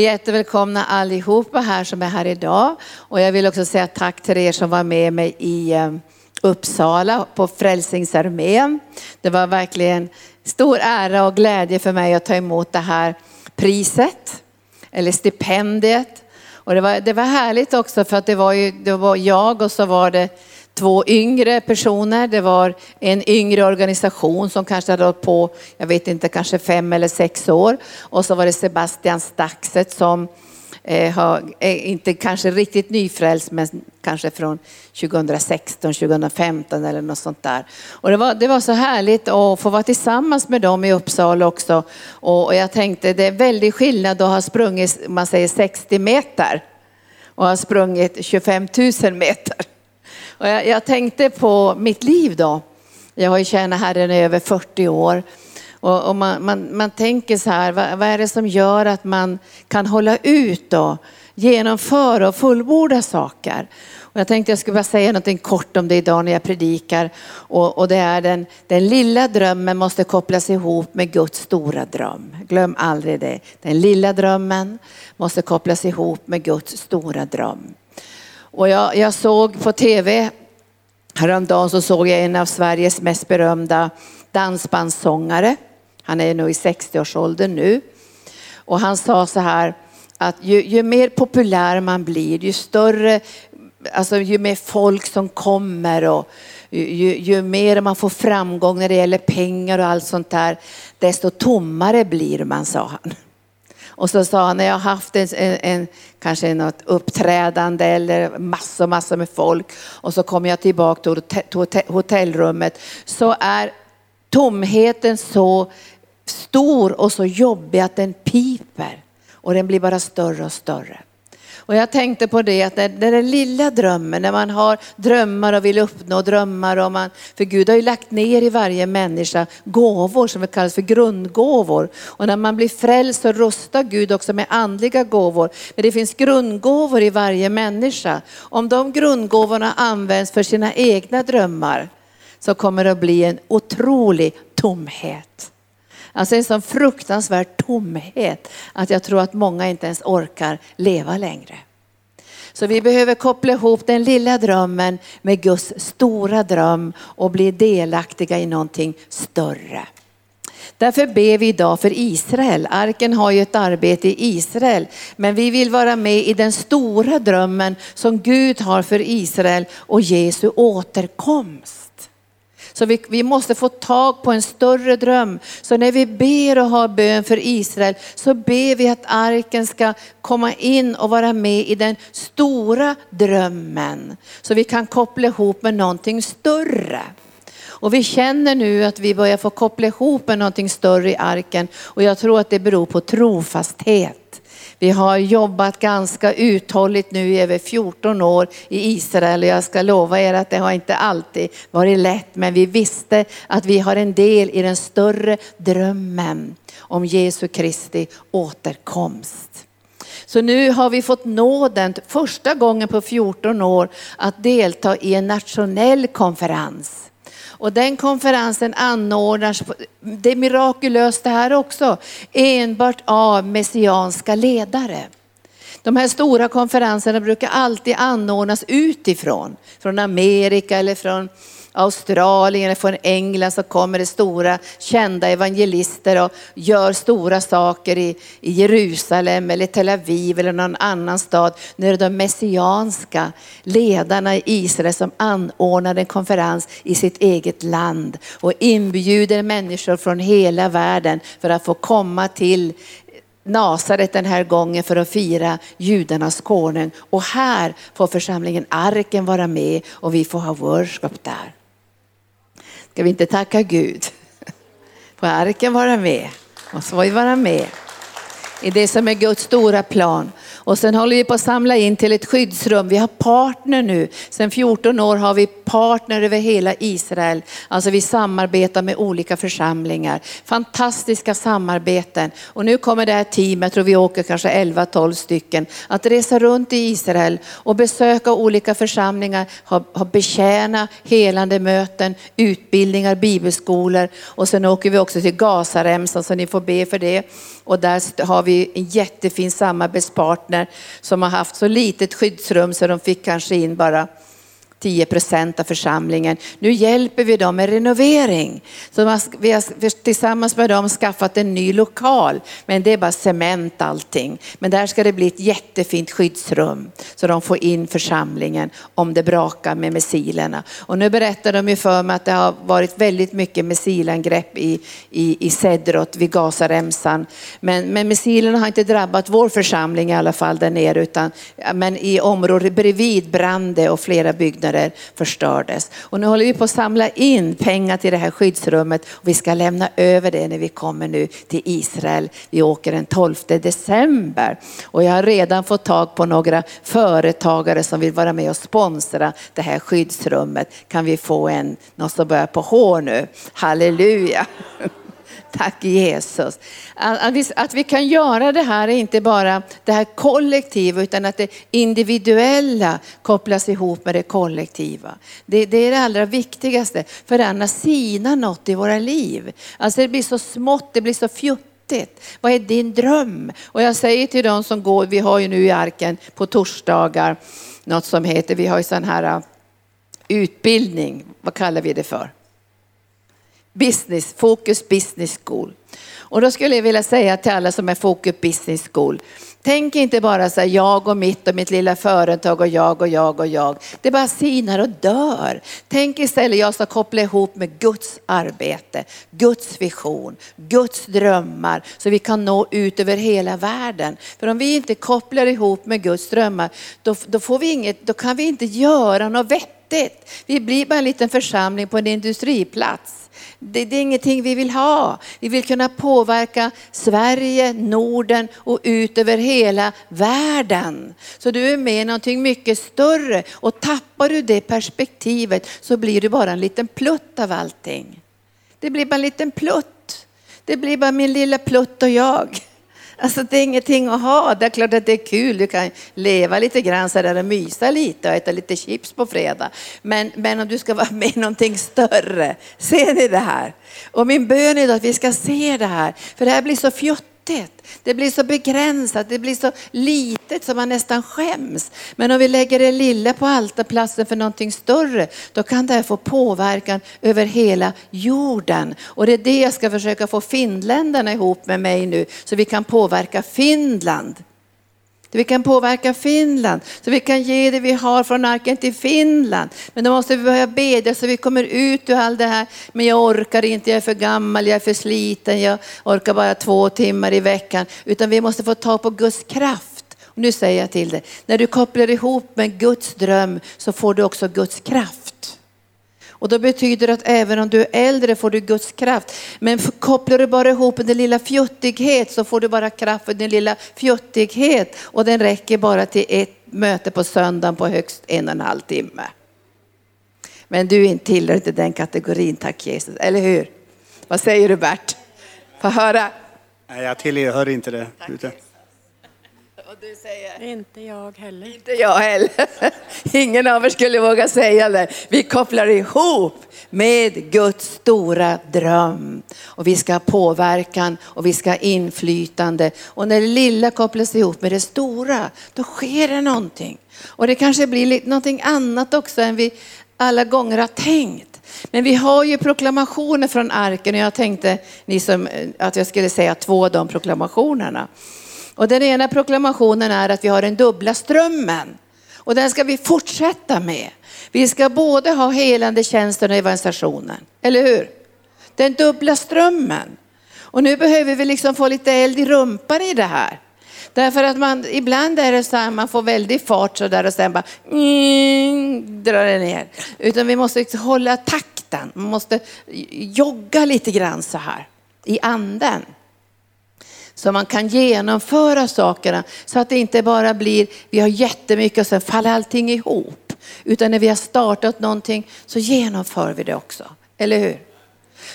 Jättevälkomna allihopa här som är här idag. Och jag vill också säga tack till er som var med mig i eh, Uppsala på Frälsningsarmén. Det var verkligen stor ära och glädje för mig att ta emot det här priset, eller stipendiet. Och det var, det var härligt också för att det var, ju, det var jag och så var det två yngre personer. Det var en yngre organisation som kanske hade hållit på, jag vet inte, kanske fem eller sex år. Och så var det Sebastian Staxet som eh, har, är inte kanske riktigt nyfrälst, men kanske från 2016, 2015 eller något sånt där. Och det var, det var så härligt att få vara tillsammans med dem i Uppsala också. Och, och jag tänkte, det är väldigt skillnad att ha sprungit, man säger 60 meter och ha sprungit 25 000 meter. Och jag, jag, tänkte på mitt liv då. Jag har ju tjänat Herren i över 40 år. Och, och man, man, man, tänker så här, vad, vad, är det som gör att man kan hålla ut och genomföra och fullborda saker? Och jag tänkte jag skulle bara säga något kort om det idag när jag predikar. Och, och det är den, den lilla drömmen måste kopplas ihop med Guds stora dröm. Glöm aldrig det. Den lilla drömmen måste kopplas ihop med Guds stora dröm. Och jag, jag såg på tv häromdagen så såg jag en av Sveriges mest berömda dansbandssångare. Han är nog i 60-årsåldern nu. Och han sa så här att ju, ju, mer populär man blir, ju större, alltså ju mer folk som kommer och ju, ju mer man får framgång när det gäller pengar och allt sånt där, desto tommare blir man, sa han. Och så sa han, när jag har haft en, en, en, kanske något uppträdande eller massor, massor med folk. Och så kommer jag tillbaka till hotellrummet. Så är tomheten så stor och så jobbig att den piper. Och den blir bara större och större. Och jag tänkte på det att den där lilla drömmen, när man har drömmar och vill uppnå drömmar. Och man, för Gud har ju lagt ner i varje människa gåvor som vi kallas för grundgåvor. Och när man blir frälst så rustar Gud också med andliga gåvor. Men det finns grundgåvor i varje människa. Om de grundgåvorna används för sina egna drömmar så kommer det att bli en otrolig tomhet. Alltså en sån fruktansvärd tomhet att jag tror att många inte ens orkar leva längre. Så vi behöver koppla ihop den lilla drömmen med Guds stora dröm och bli delaktiga i någonting större. Därför ber vi idag för Israel. Arken har ju ett arbete i Israel, men vi vill vara med i den stora drömmen som Gud har för Israel och Jesu återkomst. Så vi, vi måste få tag på en större dröm. Så när vi ber och har bön för Israel så ber vi att arken ska komma in och vara med i den stora drömmen. Så vi kan koppla ihop med någonting större. Och vi känner nu att vi börjar få koppla ihop med någonting större i arken och jag tror att det beror på trofasthet. Vi har jobbat ganska uthålligt nu i över 14 år i Israel och jag ska lova er att det har inte alltid varit lätt men vi visste att vi har en del i den större drömmen om Jesu Kristi återkomst. Så nu har vi fått nåden första gången på 14 år att delta i en nationell konferens. Och den konferensen anordnas, det är mirakulöst det här också, enbart av messianska ledare. De här stora konferenserna brukar alltid anordnas utifrån, från Amerika eller från Australien eller från England så kommer det stora kända evangelister och gör stora saker i, i Jerusalem eller Tel Aviv eller någon annan stad. Nu är det de messianska ledarna i Israel som anordnar en konferens i sitt eget land och inbjuder människor från hela världen för att få komma till Nasaret den här gången för att fira judarnas konung. Och här får församlingen Arken vara med och vi får ha worship där. Ska vi inte tacka Gud? Får arken vara med? Måste vi vara med i det som är Guds stora plan. Och sen håller vi på att samla in till ett skyddsrum. Vi har partner nu. Sen 14 år har vi partner över hela Israel. Alltså vi samarbetar med olika församlingar. Fantastiska samarbeten. Och nu kommer det här teamet, jag tror vi åker kanske 11-12 stycken, att resa runt i Israel och besöka olika församlingar, ha, ha betjäna helande möten, utbildningar, bibelskolor. Och sen åker vi också till Gazaremsan så ni får be för det. Och där har vi en jättefin samarbetspartner som har haft så litet skyddsrum så de fick kanske in bara 10 procent av församlingen. Nu hjälper vi dem med renovering. Så vi har tillsammans med dem skaffat en ny lokal, men det är bara cement allting. Men där ska det bli ett jättefint skyddsrum så de får in församlingen om det brakar med missilerna. Och nu berättar de ju för mig att det har varit väldigt mycket missilangrepp i, i, i Sedrot vid Gazaremsan. Men, men missilerna har inte drabbat vår församling i alla fall där nere, utan men i området bredvid brann det och flera byggnader byggnader förstördes. Och nu håller vi på att samla in pengar till det här skyddsrummet och vi ska lämna över det när vi kommer nu till Israel. Vi åker den 12 december och jag har redan fått tag på några företagare som vill vara med och sponsra det här skyddsrummet. Kan vi få en, någon som börjar på H nu? Halleluja! Tack Jesus. Att vi, att vi kan göra det här är inte bara det här kollektiva utan att det individuella kopplas ihop med det kollektiva. Det, det är det allra viktigaste för annars sinar något i våra liv. Alltså det blir så smått, det blir så fjuttigt. Vad är din dröm? Och jag säger till de som går, vi har ju nu i arken på torsdagar något som heter, vi har ju sån här ah, utbildning, vad kallar vi det för? Business, Focus Business School. Och då skulle jag vilja säga till alla som är Focus Business School, tänk inte bara så här, jag och mitt och mitt lilla företag och jag och jag och jag. Det bara sinar och dör. Tänk istället, jag ska koppla ihop med Guds arbete, Guds vision, Guds drömmar så vi kan nå ut över hela världen. För om vi inte kopplar ihop med Guds drömmar, då, då, får vi inget, då kan vi inte göra något vettigt. Vi blir bara en liten församling på en industriplats. Det, det, är ingenting vi vill ha. Vi vill kunna påverka Sverige, Norden och ut över hela världen. Så du är med i någonting mycket större och tappar du det perspektivet så blir du bara en liten plutt av allting. Det blir bara en liten plutt. Det blir bara min lilla plutt och jag. Alltså det är ingenting att ha. Det är klart att det är kul. Du kan leva lite grann så där och mysa lite och äta lite chips på fredag. Men, men om du ska vara med i någonting större. Ser ni det här? Och min bön är då att vi ska se det här. För det här blir så fjuttigt det blir så begränsat, det blir så litet så man nästan skäms. Men om vi lägger det lilla på altarplatsen för någonting större, då kan det här få påverkan över hela jorden. Och det är det jag ska försöka få finländarna ihop med mig nu, så vi kan påverka Finland. Så vi kan påverka Finland, så vi kan ge det vi har från arken till Finland. Men då måste vi börja bedja så vi kommer ut ur allt det här. Men jag orkar inte, jag är för gammal, jag är för sliten, jag orkar bara två timmar i veckan. Utan vi måste få ta på Guds kraft. Och nu säger jag till dig, när du kopplar ihop med Guds dröm så får du också Guds kraft. Och då betyder det att även om du är äldre får du Guds kraft. Men kopplar du bara ihop din lilla fjuttighet så får du bara kraft för din lilla fjuttighet. Och den räcker bara till ett möte på söndagen på högst en och en halv timme. Men du tillhör inte den kategorin, tack Jesus. Eller hur? Vad säger du Bert? Få höra. Nej, jag tillhör inte det. Tack, och du säger? Inte jag heller. Inte jag heller. Ingen av er skulle våga säga det. Vi kopplar ihop med Guds stora dröm. Och vi ska ha påverkan och vi ska ha inflytande. Och när det lilla kopplas ihop med det stora, då sker det någonting. Och det kanske blir någonting annat också än vi alla gånger har tänkt. Men vi har ju proklamationer från arken och jag tänkte ni som, att jag skulle säga två av de proklamationerna. Och den ena proklamationen är att vi har den dubbla strömmen. Och den ska vi fortsätta med. Vi ska både ha helande tjänsten och evangelisationen. Eller hur? Den dubbla strömmen. Och nu behöver vi liksom få lite eld i rumpan i det här. Därför att man, ibland är det så här, man får väldigt fart så där och sen bara mm, drar det ner. Utan vi måste liksom hålla takten, man måste jogga lite grann så här i anden. Så man kan genomföra sakerna så att det inte bara blir, vi har jättemycket och sen faller allting ihop. Utan när vi har startat någonting så genomför vi det också. Eller hur?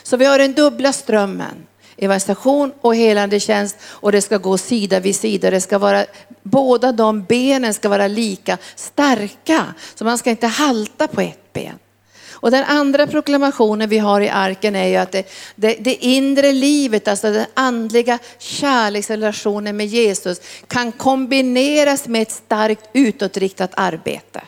Så vi har den dubbla strömmen. Evangelisation och helande tjänst och det ska gå sida vid sida. Det ska vara, båda de benen ska vara lika starka. Så man ska inte halta på ett ben. Och den andra proklamationen vi har i arken är ju att det, det, det inre livet, alltså den andliga kärleksrelationen med Jesus kan kombineras med ett starkt utåtriktat arbete.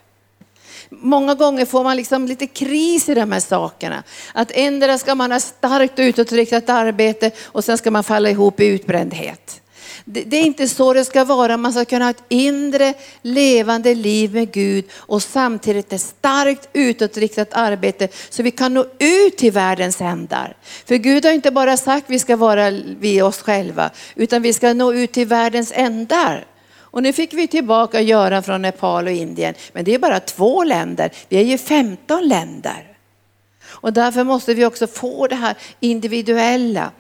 Många gånger får man liksom lite kris i de här sakerna. Att ändra ska man ha starkt utåtriktat arbete och sen ska man falla ihop i utbrändhet. Det, är inte så det ska vara. Man ska kunna ha ett inre levande liv med Gud och samtidigt ett starkt utåtriktat arbete så vi kan nå ut till världens ändar. För Gud har inte bara sagt vi ska vara vi oss själva utan vi ska nå ut till världens ändar. Och nu fick vi tillbaka Göran från Nepal och Indien, men det är bara två länder. Vi är ju 15 länder. Och därför måste vi också få det här individuella.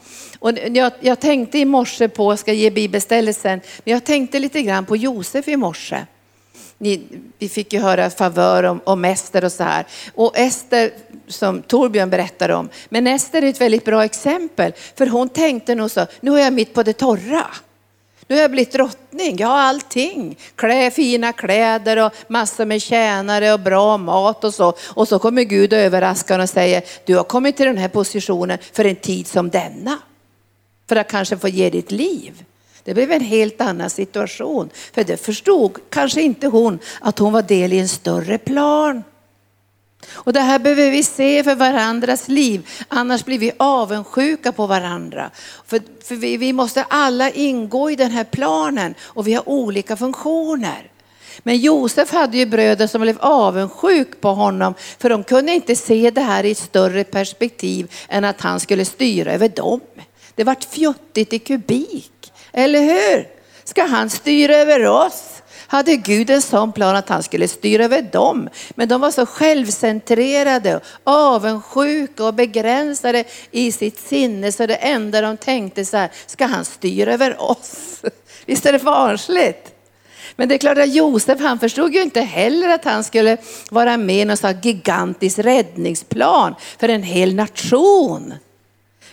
Och jag, jag tänkte i morse på, jag ska ge bibelstället sen, men jag tänkte lite grann på Josef i morse. Ni, vi fick ju höra favör om, om Ester och så här. Och Ester, som Torbjörn berättar om, men Ester är ett väldigt bra exempel. För hon tänkte nog så, nu är jag mitt på det torra. Nu har jag blivit drottning, jag har allting. Klä, fina kläder och massor med tjänare och bra mat och så. Och så kommer Gud och överraskar och säger, du har kommit till den här positionen för en tid som denna. För att kanske få ge ditt liv. Det blev en helt annan situation. För det förstod kanske inte hon att hon var del i en större plan. Och det här behöver vi se för varandras liv, annars blir vi avundsjuka på varandra. För, för vi, vi måste alla ingå i den här planen och vi har olika funktioner. Men Josef hade ju bröder som blev avundsjuk på honom för de kunde inte se det här i ett större perspektiv än att han skulle styra över dem. Det vart fjuttigt i kubik, eller hur? Ska han styra över oss? hade Gud en sån plan att han skulle styra över dem. Men de var så självcentrerade, avundsjuka och begränsade i sitt sinne så det enda de tänkte så här, ska han styra över oss? Visst är det barnsligt? Men det är klart att Josef han förstod ju inte heller att han skulle vara med i någon sån gigantisk räddningsplan för en hel nation.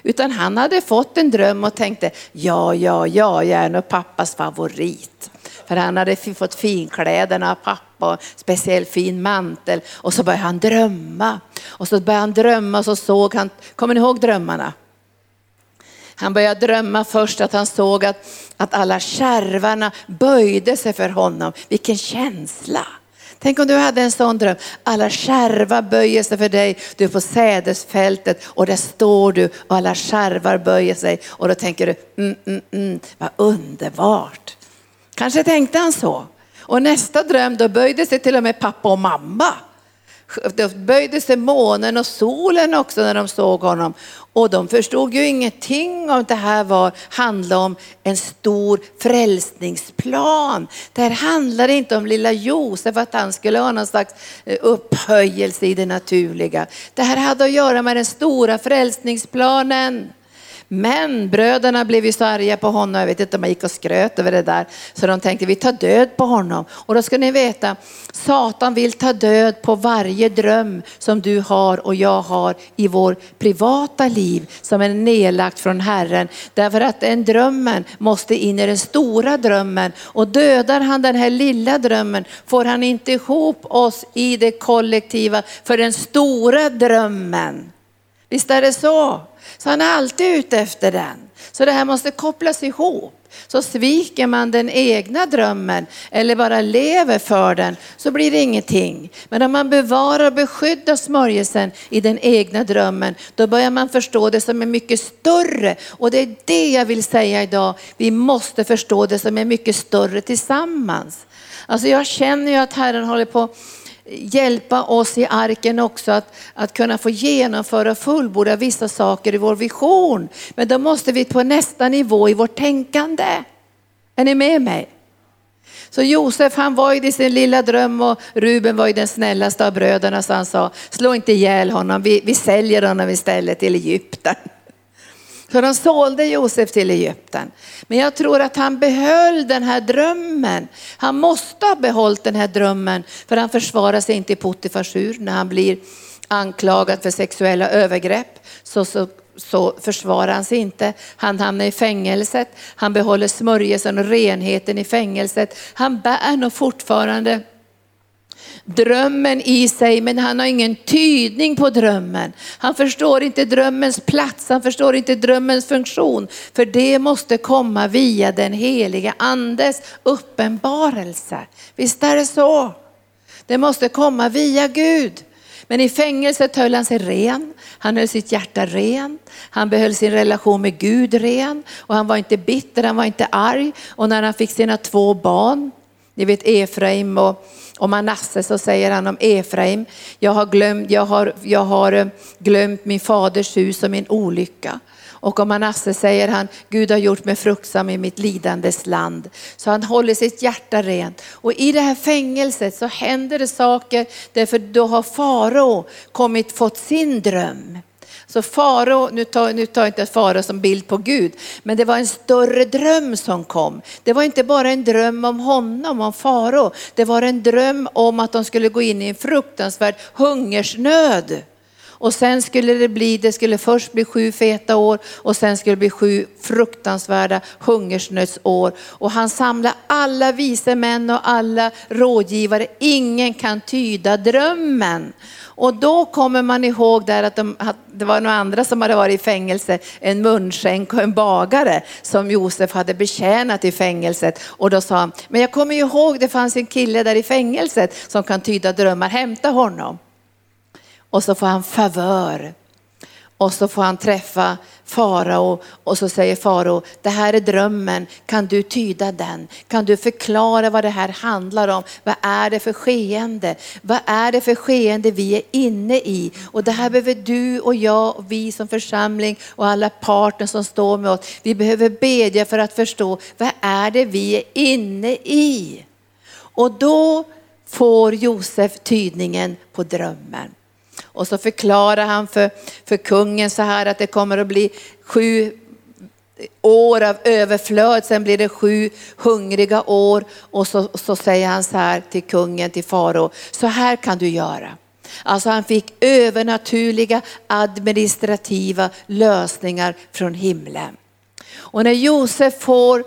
Utan han hade fått en dröm och tänkte, ja, ja, ja, jag är nog pappas favorit. För han hade fått finkläderna av pappa och speciell fin mantel. Och så började han drömma. Och så började han drömma och så såg han, kommer ni ihåg drömmarna? Han började drömma först att han såg att, att alla kärvarna böjde sig för honom. Vilken känsla! Tänk om du hade en sån dröm. Alla skärvar böjer sig för dig. Du är på sädesfältet och där står du och alla skärvar böjer sig. Och då tänker du, mm, mm, mm, vad underbart. Kanske tänkte han så. Och nästa dröm, då böjde sig till och med pappa och mamma. Då böjde sig månen och solen också när de såg honom. Och de förstod ju ingenting om det här var, handlade om en stor frälsningsplan. Det här handlade inte om lilla Josef, att han skulle ha någon slags eh, upphöjelse i det naturliga. Det här hade att göra med den stora frälsningsplanen. Men bröderna blev ju så arga på honom, jag vet inte om man gick och skröt över det där, så de tänkte vi tar död på honom. Och då ska ni veta, Satan vill ta död på varje dröm som du har och jag har i vår privata liv som är nedlagt från Herren. Därför att den drömmen måste in i den stora drömmen och dödar han den här lilla drömmen får han inte ihop oss i det kollektiva för den stora drömmen. Visst är det så? Så han är alltid ute efter den. Så det här måste kopplas ihop. Så sviker man den egna drömmen eller bara lever för den så blir det ingenting. Men om man bevarar och beskyddar smörjelsen i den egna drömmen då börjar man förstå det som är mycket större. Och det är det jag vill säga idag. Vi måste förstå det som är mycket större tillsammans. Alltså jag känner ju att Herren håller på hjälpa oss i arken också att, att kunna få genomföra och fullborda vissa saker i vår vision. Men då måste vi på nästa nivå i vårt tänkande. Är ni med mig? Så Josef han var i sin lilla dröm och Ruben var ju den snällaste av bröderna så han sa, slå inte ihjäl honom, vi, vi säljer honom istället till Egypten. Så de sålde Josef till Egypten. Men jag tror att han behöll den här drömmen. Han måste ha behållit den här drömmen för han försvarar sig inte i Potifars ur när han blir anklagad för sexuella övergrepp. Så, så, så försvarar han sig inte. Han hamnar i fängelset. Han behåller smörjelsen och renheten i fängelset. Han bär nog fortfarande drömmen i sig, men han har ingen tydning på drömmen. Han förstår inte drömmens plats, han förstår inte drömmens funktion. För det måste komma via den heliga andes uppenbarelse. Visst är det så? Det måste komma via Gud. Men i fängelset höll han sig ren, han höll sitt hjärta rent, han behöll sin relation med Gud ren och han var inte bitter, han var inte arg. Och när han fick sina två barn, ni vet Efraim och, om Manasse så säger han om Efraim, jag har, glömt, jag, har, jag har eh, glömt min faders hus och min olycka. Och om Manasse säger han, Gud har gjort mig fruktsam i mitt lidandes land. Så han håller sitt hjärta rent. Och i det här fängelset så händer det saker, därför då har farao kommit, fått sin dröm. Så farao, nu tar, nu tar jag inte farao som bild på Gud, men det var en större dröm som kom. Det var inte bara en dröm om honom, om farao. Det var en dröm om att de skulle gå in i en fruktansvärd hungersnöd. Och sen skulle det bli, det skulle först bli sju feta år och sen skulle det bli sju fruktansvärda hungersnödsår. Och han samlade alla vise män och alla rådgivare. Ingen kan tyda drömmen. Och då kommer man ihåg där att, de, att det var några andra som hade varit i fängelse, en munskänk och en bagare som Josef hade betjänat i fängelset. Och då sa han, men jag kommer ihåg det fanns en kille där i fängelset som kan tyda drömmar, hämta honom. Och så får han favör. Och så får han träffa farao och så säger farao, det här är drömmen, kan du tyda den? Kan du förklara vad det här handlar om? Vad är det för skeende? Vad är det för skeende vi är inne i? Och det här behöver du och jag och vi som församling och alla partner som står med oss, vi behöver bedja för att förstå, vad är det vi är inne i? Och då får Josef tydningen på drömmen. Och så förklarar han för, för kungen så här att det kommer att bli sju år av överflöd, sen blir det sju hungriga år och så, så säger han så här till kungen, till farao, så här kan du göra. Alltså han fick övernaturliga administrativa lösningar från himlen. Och när Josef får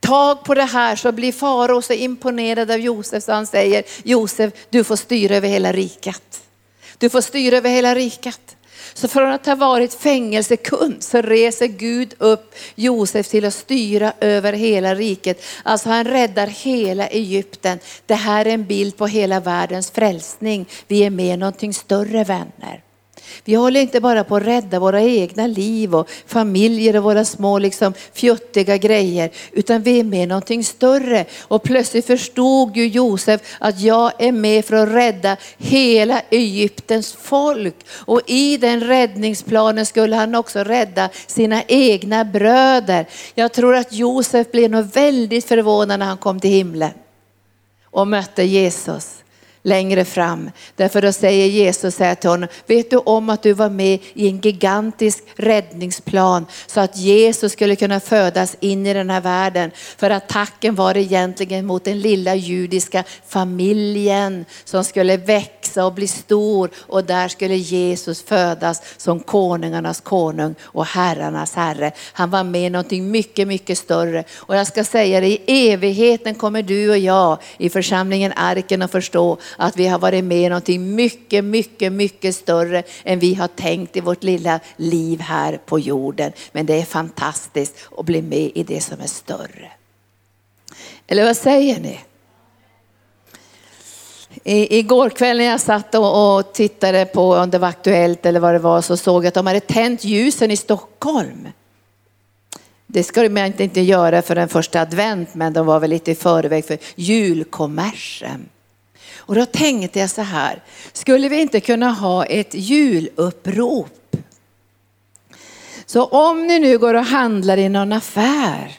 tag på det här så blir farao så imponerad av Josef så han säger, Josef du får styra över hela riket. Du får styra över hela riket. Så från att ha varit fängelsekund så reser Gud upp Josef till att styra över hela riket. Alltså han räddar hela Egypten. Det här är en bild på hela världens frälsning. Vi är med någonting större vänner. Vi håller inte bara på att rädda våra egna liv och familjer och våra små liksom fjuttiga grejer, utan vi är med i någonting större. Och plötsligt förstod ju Josef att jag är med för att rädda hela Egyptens folk. Och i den räddningsplanen skulle han också rädda sina egna bröder. Jag tror att Josef blev nog väldigt förvånad när han kom till himlen och mötte Jesus längre fram. Därför då säger Jesus här till honom, vet du om att du var med i en gigantisk räddningsplan så att Jesus skulle kunna födas in i den här världen. För attacken var egentligen mot den lilla judiska familjen som skulle växa och bli stor och där skulle Jesus födas som konungarnas konung och herrarnas herre. Han var med i någonting mycket, mycket större. Och jag ska säga det, i evigheten kommer du och jag i församlingen Arken att förstå att vi har varit med i någonting mycket, mycket, mycket större än vi har tänkt i vårt lilla liv här på jorden. Men det är fantastiskt att bli med i det som är större. Eller vad säger ni? I, igår kväll när jag satt och, och tittade på om det var aktuellt eller vad det var så såg jag att de hade tänt ljusen i Stockholm. Det ska man inte, inte göra för den första advent men de var väl lite i förväg för julkommersen. Och då tänkte jag så här, skulle vi inte kunna ha ett julupprop? Så om ni nu går och handlar i någon affär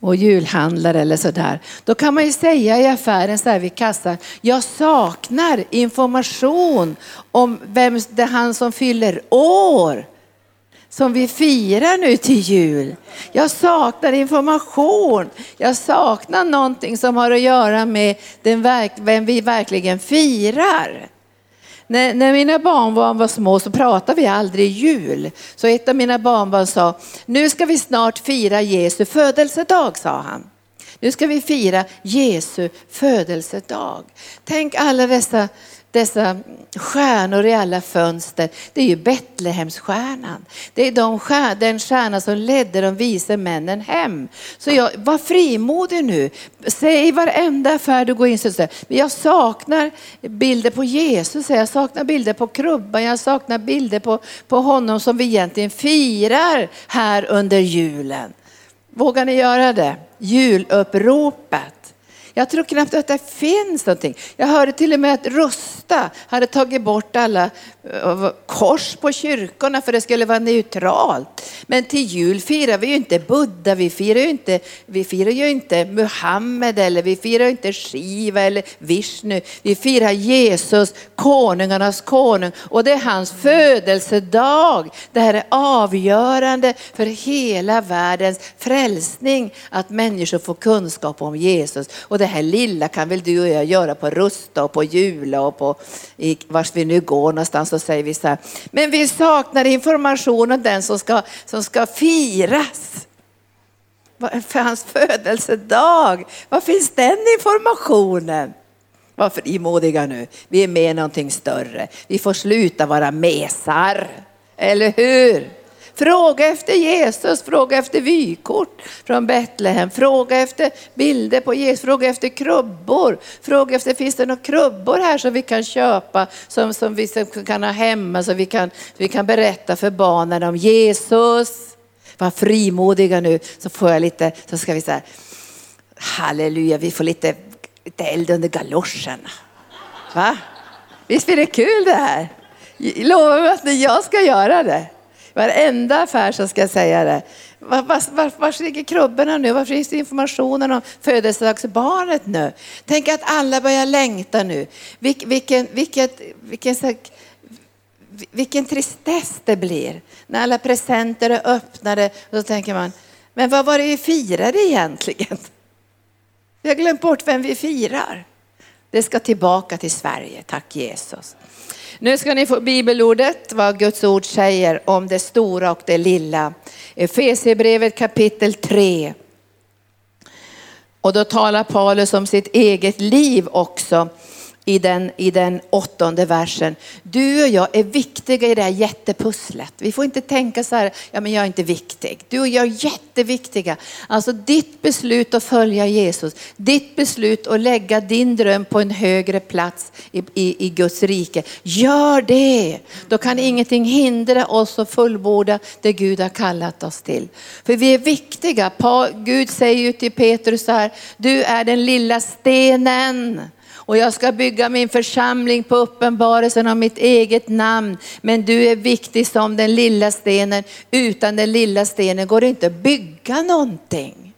och julhandlar eller sådär, då kan man ju säga i affären så här vid kassan, jag saknar information om vem det är han som fyller år som vi firar nu till jul. Jag saknar information. Jag saknar någonting som har att göra med den verk, vem vi verkligen firar. När, när mina barnbarn var små så pratade vi aldrig jul. Så ett av mina barnbarn sa, nu ska vi snart fira Jesu födelsedag, sa han. Nu ska vi fira Jesu födelsedag. Tänk alla dessa dessa stjärnor i alla fönster, det är ju Betlehemsstjärnan. Det är de stjär, den stjärna som ledde de vise männen hem. Så jag, var frimodig nu. Säg i varenda affär du går in så säger jag saknar bilder på Jesus, jag saknar bilder på krubban, jag saknar bilder på, på honom som vi egentligen firar här under julen. Vågar ni göra det? Juluppropet. Jag tror knappt att det finns någonting. Jag hörde till och med att Rusta hade tagit bort alla eh, kors på kyrkorna för det skulle vara neutralt. Men till jul firar vi ju inte Buddha, vi firar ju inte, vi firar ju inte Muhammed eller vi firar inte Shiva eller Vishnu. Vi firar Jesus, konungarnas konung och det är hans födelsedag. Det här är avgörande för hela världens frälsning att människor får kunskap om Jesus. Och det det här lilla kan väl du och jag göra på Rusta och på Jula och på i, vars vi nu går någonstans så säger vi så här. Men vi saknar information om den som ska, som ska firas. För hans födelsedag. Var finns den informationen? Var frimodiga nu. Vi är med i någonting större. Vi får sluta vara mesar. Eller hur? Fråga efter Jesus, fråga efter vykort från Betlehem, fråga efter bilder på Jesus, fråga efter krubbor, fråga efter finns det några krubbor här som vi kan köpa, som, som vi kan ha hemma, så vi kan, vi kan berätta för barnen om Jesus. Var frimodiga nu så får jag lite, så ska vi säga halleluja, vi får lite, lite eld under galoscherna. Va? Visst blir det kul det här? Lova mig att jag ska göra det. Varenda affär så ska jag säga det. Var, var, var, var ligger krubborna nu? Var finns informationen om födelsedagsbarnet nu? Tänk att alla börjar längta nu. Vil, vilken, vilket, vilken, vilken tristess det blir när alla presenter är öppnade. då tänker man, men vad var det vi firade egentligen? Vi har glömt bort vem vi firar. Det ska tillbaka till Sverige, tack Jesus. Nu ska ni få bibelordet, vad Guds ord säger om det stora och det lilla. Efesierbrevet kapitel 3. Och då talar Paulus om sitt eget liv också i den, i den åttonde versen. Du och jag är viktiga i det här jättepusslet. Vi får inte tänka så här, ja men jag är inte viktig. Du och jag är jätteviktiga. Alltså ditt beslut att följa Jesus, ditt beslut att lägga din dröm på en högre plats i, i, i Guds rike. Gör det! Då kan ingenting hindra oss att fullborda det Gud har kallat oss till. För vi är viktiga. Gud säger ju till Petrus så här, du är den lilla stenen och jag ska bygga min församling på uppenbarelsen av mitt eget namn. Men du är viktig som den lilla stenen. Utan den lilla stenen går det inte att bygga någonting.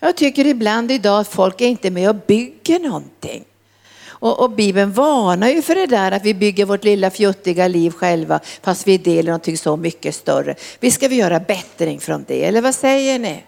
Jag tycker ibland idag att folk är inte med och bygger någonting. Och, och, Bibeln varnar ju för det där att vi bygger vårt lilla fjuttiga liv själva fast vi delar någonting så mycket större. Vi ska vi göra bättring från det, eller vad säger ni?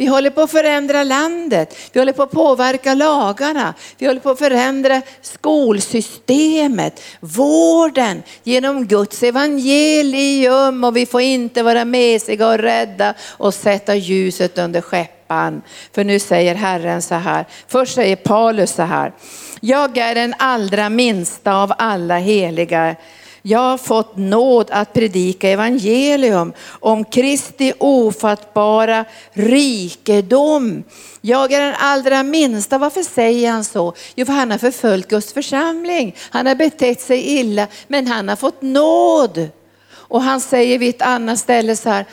Vi håller på att förändra landet. Vi håller på att påverka lagarna. Vi håller på att förändra skolsystemet, vården genom Guds evangelium och vi får inte vara mesiga och rädda och sätta ljuset under skäppan. För nu säger Herren så här, först säger Paulus så här, jag är den allra minsta av alla heliga jag har fått nåd att predika evangelium om Kristi ofattbara rikedom. Jag är den allra minsta. Varför säger han så? Jo, för han har förföljt Guds församling. Han har betett sig illa, men han har fått nåd. Och han säger vid ett annat ställe så här,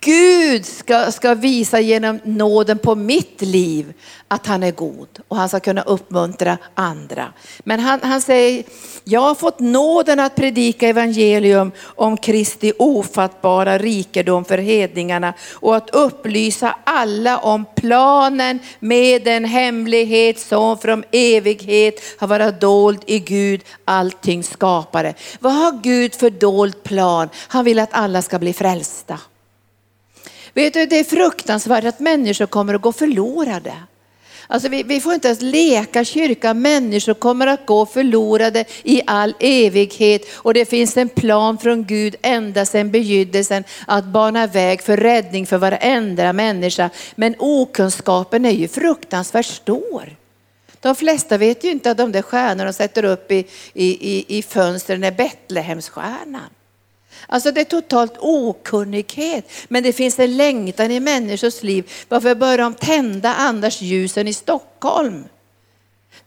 Gud ska, ska visa genom nåden på mitt liv att han är god och han ska kunna uppmuntra andra. Men han, han säger, jag har fått nåden att predika evangelium om Kristi ofattbara rikedom för hedningarna och att upplysa alla om planen med den hemlighet som från evighet har varit dold i Gud, allting skapare. Vad har Gud för dold plan? Han vill att alla ska bli frälsta. Vet du, det är fruktansvärt att människor kommer att gå förlorade. Alltså vi, vi får inte ens leka kyrka, människor kommer att gå förlorade i all evighet och det finns en plan från Gud ända sedan begynnelsen att bana väg för räddning för varenda människa. Men okunskapen är ju fruktansvärt stor. De flesta vet ju inte att de där stjärnorna de sätter upp i, i, i, i fönstren är Betlehemsstjärnan. Alltså det är totalt okunnighet. Men det finns en längtan i människors liv. Varför börjar de tända annars ljusen i Stockholm?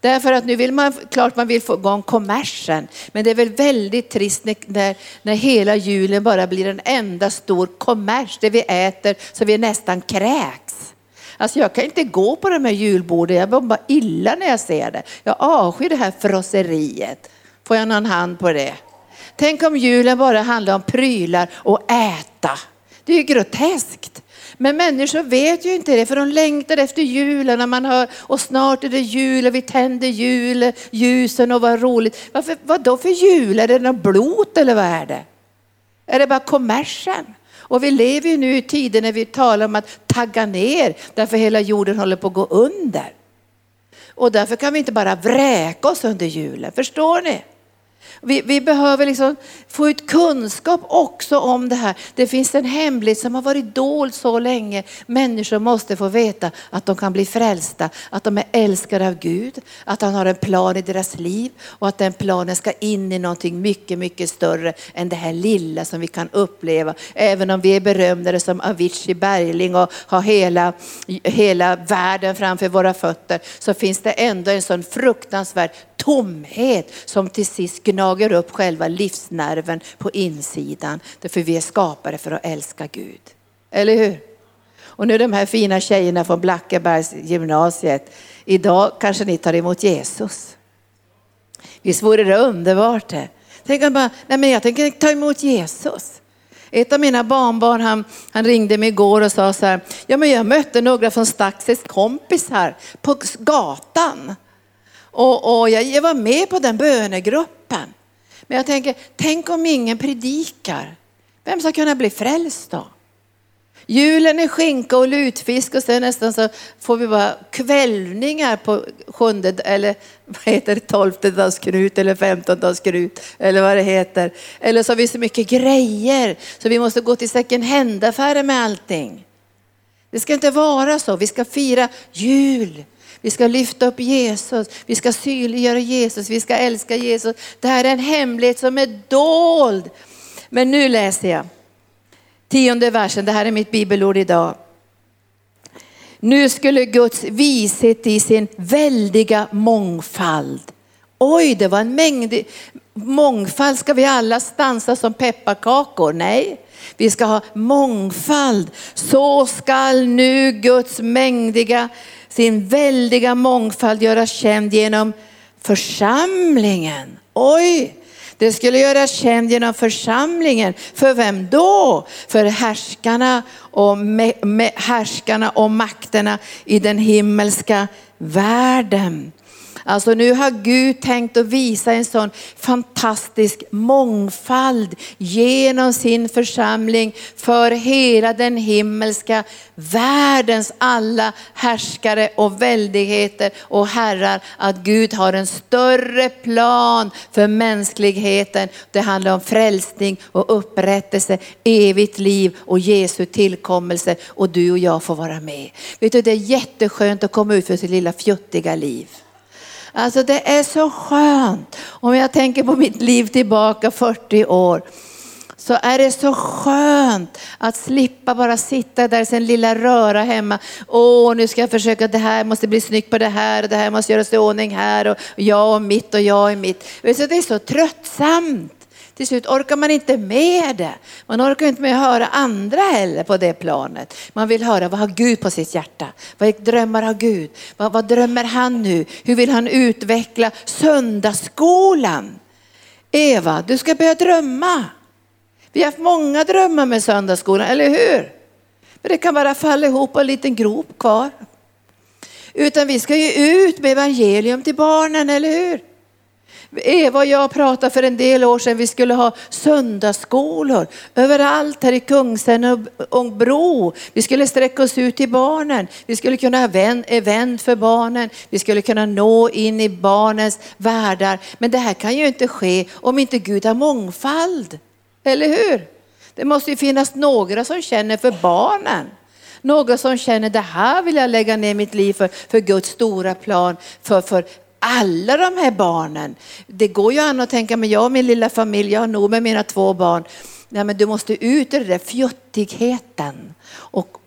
Därför att nu vill man, klart man vill få igång kommersen, men det är väl väldigt trist när, när hela julen bara blir en enda stor kommers, det vi äter så vi nästan kräks. Alltså jag kan inte gå på de här julborden, jag mår bara illa när jag ser det. Jag avskyr det här frosseriet. Får jag någon hand på det? Tänk om julen bara handlar om prylar och äta. Det är ju groteskt. Men människor vet ju inte det för de längtar efter julen när man hör och snart är det jul och vi tänder jul, ljusen och vad roligt. Varför, vad då för jul? Är det något blot eller vad är det? Är det bara kommersen? Och vi lever ju nu i tider när vi talar om att tagga ner därför hela jorden håller på att gå under. Och därför kan vi inte bara vräka oss under julen, förstår ni? Vi, vi, behöver liksom få ut kunskap också om det här. Det finns en hemlighet som har varit dold så länge. Människor måste få veta att de kan bli frälsta, att de är älskade av Gud, att han har en plan i deras liv och att den planen ska in i någonting mycket, mycket större än det här lilla som vi kan uppleva. Även om vi är berömda som Avicii Bergling och har hela, hela världen framför våra fötter så finns det ändå en sån fruktansvärd tomhet som till sist gnager upp själva livsnerven på insidan. Därför vi är skapade för att älska Gud. Eller hur? Och nu de här fina tjejerna från Blackebergs gymnasiet. Idag kanske ni tar emot Jesus. Visst vore det underbart det? Tänk om bara, nej men jag tänker ta emot Jesus. Ett av mina barnbarn han, han ringde mig igår och sa så här, ja men jag mötte några från Staxes kompisar på gatan. Och, och jag var med på den bönegruppen. Men jag tänker, tänk om ingen predikar. Vem ska kunna bli frälst då? Julen är skinka och lutfisk och sen nästan så får vi bara kvällningar på sjunde eller vad heter det, tolfte dagskrut eller femtonde dagskrut eller vad det heter. Eller så har vi så mycket grejer så vi måste gå till second hand-affärer med allting. Det ska inte vara så. Vi ska fira jul. Vi ska lyfta upp Jesus, vi ska synliggöra Jesus, vi ska älska Jesus. Det här är en hemlighet som är dold. Men nu läser jag tionde versen, det här är mitt bibelord idag. Nu skulle Guds vishet i sin väldiga mångfald. Oj, det var en mängd mångfald. Ska vi alla stansa som pepparkakor? Nej, vi ska ha mångfald. Så skall nu Guds mängdiga sin väldiga mångfald göras känd genom församlingen. Oj! Det skulle göras känd genom församlingen. För vem då? För härskarna och, me, me, härskarna och makterna i den himmelska världen. Alltså nu har Gud tänkt att visa en sån fantastisk mångfald genom sin församling för hela den himmelska världens alla härskare och väldigheter och herrar. Att Gud har en större plan för mänskligheten. Det handlar om frälsning och upprättelse, evigt liv och Jesu tillkommelse och du och jag får vara med. Vet du, det är jätteskönt att komma ut för sitt lilla fjuttiga liv. Alltså det är så skönt. Om jag tänker på mitt liv tillbaka 40 år så är det så skönt att slippa bara sitta där i sin lilla röra hemma. Åh, nu ska jag försöka, det här måste bli snyggt på det här och det här måste göras i ordning här och jag och mitt och jag och mitt. Det är så tröttsamt. Till slut orkar man inte med det. Man orkar inte med att höra andra heller på det planet. Man vill höra vad har Gud på sitt hjärta? Vad drömmar har Gud? Vad, vad drömmer han nu? Hur vill han utveckla söndagsskolan? Eva, du ska börja drömma. Vi har haft många drömmar med söndagsskolan, eller hur? Men det kan bara falla ihop och en liten grop kvar. Utan vi ska ju ut med evangelium till barnen, eller hur? Eva och jag pratade för en del år sedan, vi skulle ha söndagsskolor överallt här i Kungsen och Bro. Vi skulle sträcka oss ut till barnen. Vi skulle kunna ha event för barnen. Vi skulle kunna nå in i barnens världar. Men det här kan ju inte ske om inte Gud har mångfald. Eller hur? Det måste ju finnas några som känner för barnen. Några som känner det här vill jag lägga ner mitt liv för, för Guds stora plan, för, för alla de här barnen. Det går ju an att tänka, men jag och min lilla familj, jag har nog med mina två barn. Nej, men du måste ut ur den där fjuttigheten och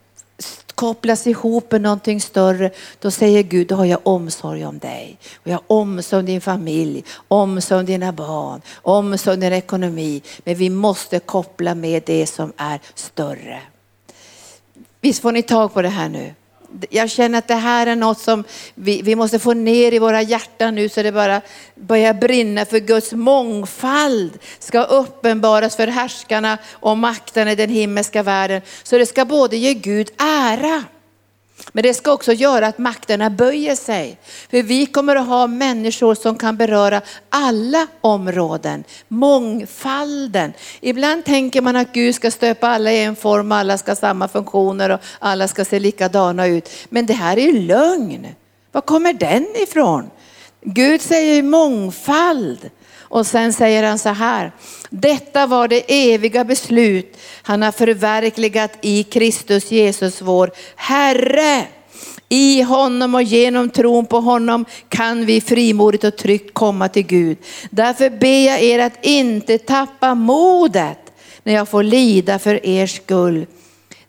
kopplas ihop med någonting större. Då säger Gud, då har jag omsorg om dig. Och jag har omsorg om din familj, omsorg om dina barn, omsorg om din ekonomi. Men vi måste koppla med det som är större. Visst får ni tag på det här nu? Jag känner att det här är något som vi, vi måste få ner i våra hjärtan nu så det bara börjar brinna för Guds mångfald ska uppenbaras för härskarna och makten i den himmelska världen. Så det ska både ge Gud ära men det ska också göra att makterna böjer sig. För vi kommer att ha människor som kan beröra alla områden. Mångfalden. Ibland tänker man att Gud ska stöpa alla i en form, alla ska ha samma funktioner och alla ska se likadana ut. Men det här är lögn. Var kommer den ifrån? Gud säger mångfald. Och sen säger han så här, detta var det eviga beslut han har förverkligat i Kristus Jesus vår Herre. I honom och genom tron på honom kan vi frimodigt och tryggt komma till Gud. Därför ber jag er att inte tappa modet när jag får lida för er skull.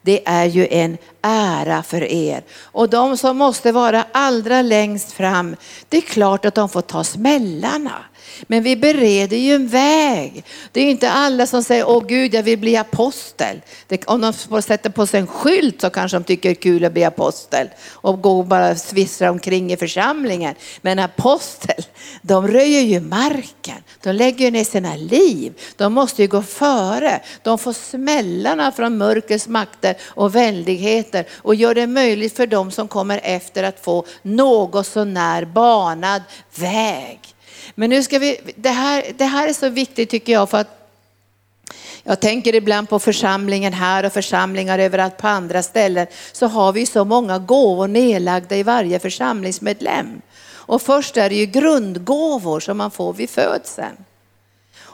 Det är ju en ära för er. Och de som måste vara allra längst fram, det är klart att de får ta smällarna. Men vi bereder ju en väg. Det är inte alla som säger, åh Gud jag vill bli apostel. Det, om de får sätta på sig en skylt så kanske de tycker det är kul att bli apostel och gå och bara svissra omkring i församlingen. Men apostel, de röjer ju marken. De lägger ner sina liv. De måste ju gå före. De får smällarna från mörkrets makter och väldigheter och gör det möjligt för dem som kommer efter att få något sånär banad väg. Men nu ska vi, det här, det här är så viktigt tycker jag för att jag tänker ibland på församlingen här och församlingar överallt på andra ställen. Så har vi så många gåvor nedlagda i varje församlingsmedlem. Och först är det ju grundgåvor som man får vid födseln.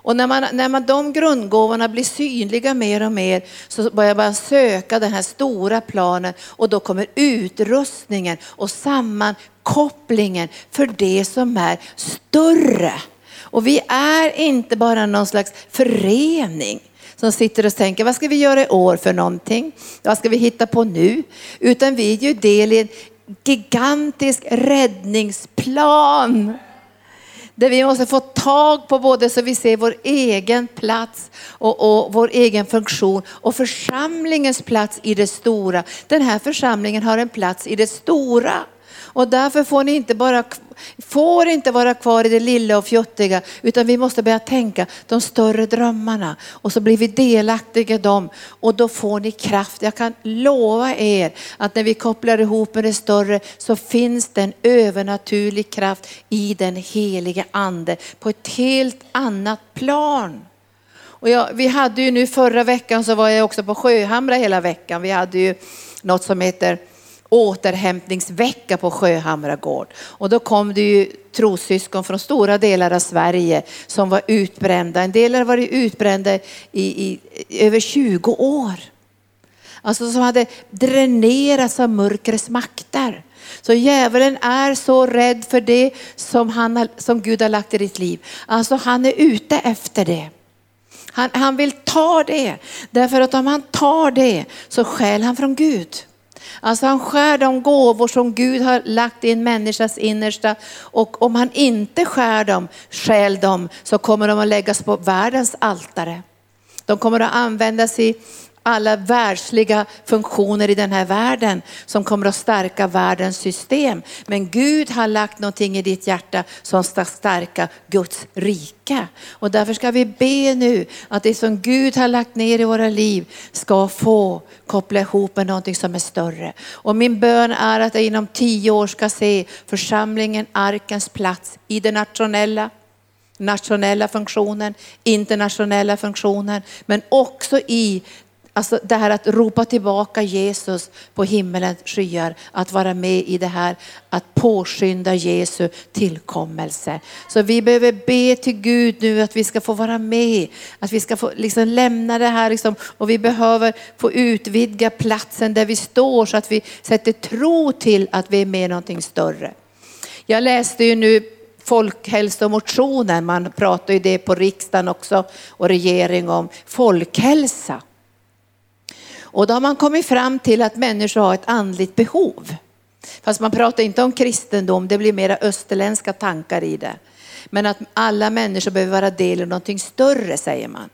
Och när, man, när man, de grundgåvorna blir synliga mer och mer så börjar man söka den här stora planen och då kommer utrustningen och sammankopplingen för det som är större. Och vi är inte bara någon slags förening som sitter och tänker, vad ska vi göra i år för någonting? Vad ska vi hitta på nu? Utan vi är ju del i en gigantisk räddningsplan där vi måste få tag på både så vi ser vår egen plats och, och, vår egen funktion och församlingens plats i det stora. Den här församlingen har en plats i det stora. Och därför får ni inte bara får inte vara kvar i det lilla och fjuttiga utan vi måste börja tänka de större drömmarna och så blir vi delaktiga i dem och då får ni kraft. Jag kan lova er att när vi kopplar ihop med det större så finns det en övernaturlig kraft i den heliga ande på ett helt annat plan. Och jag, vi hade ju nu förra veckan så var jag också på Sjöhamra hela veckan. Vi hade ju något som heter återhämtningsvecka på Sjöhamra gård. Och då kom det ju trossyskon från stora delar av Sverige som var utbrända. En del har varit utbrända i, i, i över 20 år. Alltså som hade dränerats av mörkrets makter. Så djävulen är så rädd för det som, han, som Gud har lagt i ditt liv. Alltså han är ute efter det. Han, han vill ta det. Därför att om han tar det så skäl han från Gud. Alltså han skär de gåvor som Gud har lagt i en människas innersta och om han inte skär dem, skäl dem, så kommer de att läggas på världens altare. De kommer att användas i alla världsliga funktioner i den här världen som kommer att stärka världens system. Men Gud har lagt någonting i ditt hjärta som ska stärka Guds rike. Och därför ska vi be nu att det som Gud har lagt ner i våra liv ska få koppla ihop med någonting som är större. Och min bön är att jag inom tio år ska se församlingen Arkens plats i det nationella, nationella funktionen, internationella funktionen, men också i Alltså det här att ropa tillbaka Jesus på himmelens skyar, att vara med i det här, att påskynda Jesu tillkommelse. Så vi behöver be till Gud nu att vi ska få vara med, att vi ska få liksom lämna det här liksom, och vi behöver få utvidga platsen där vi står så att vi sätter tro till att vi är med i någonting större. Jag läste ju nu folkhälsomotionen, man pratar ju det på riksdagen också och regering om folkhälsa. Och då har man kommit fram till att människor har ett andligt behov. Fast man pratar inte om kristendom, det blir mera österländska tankar i det. Men att alla människor behöver vara del av någonting större säger man.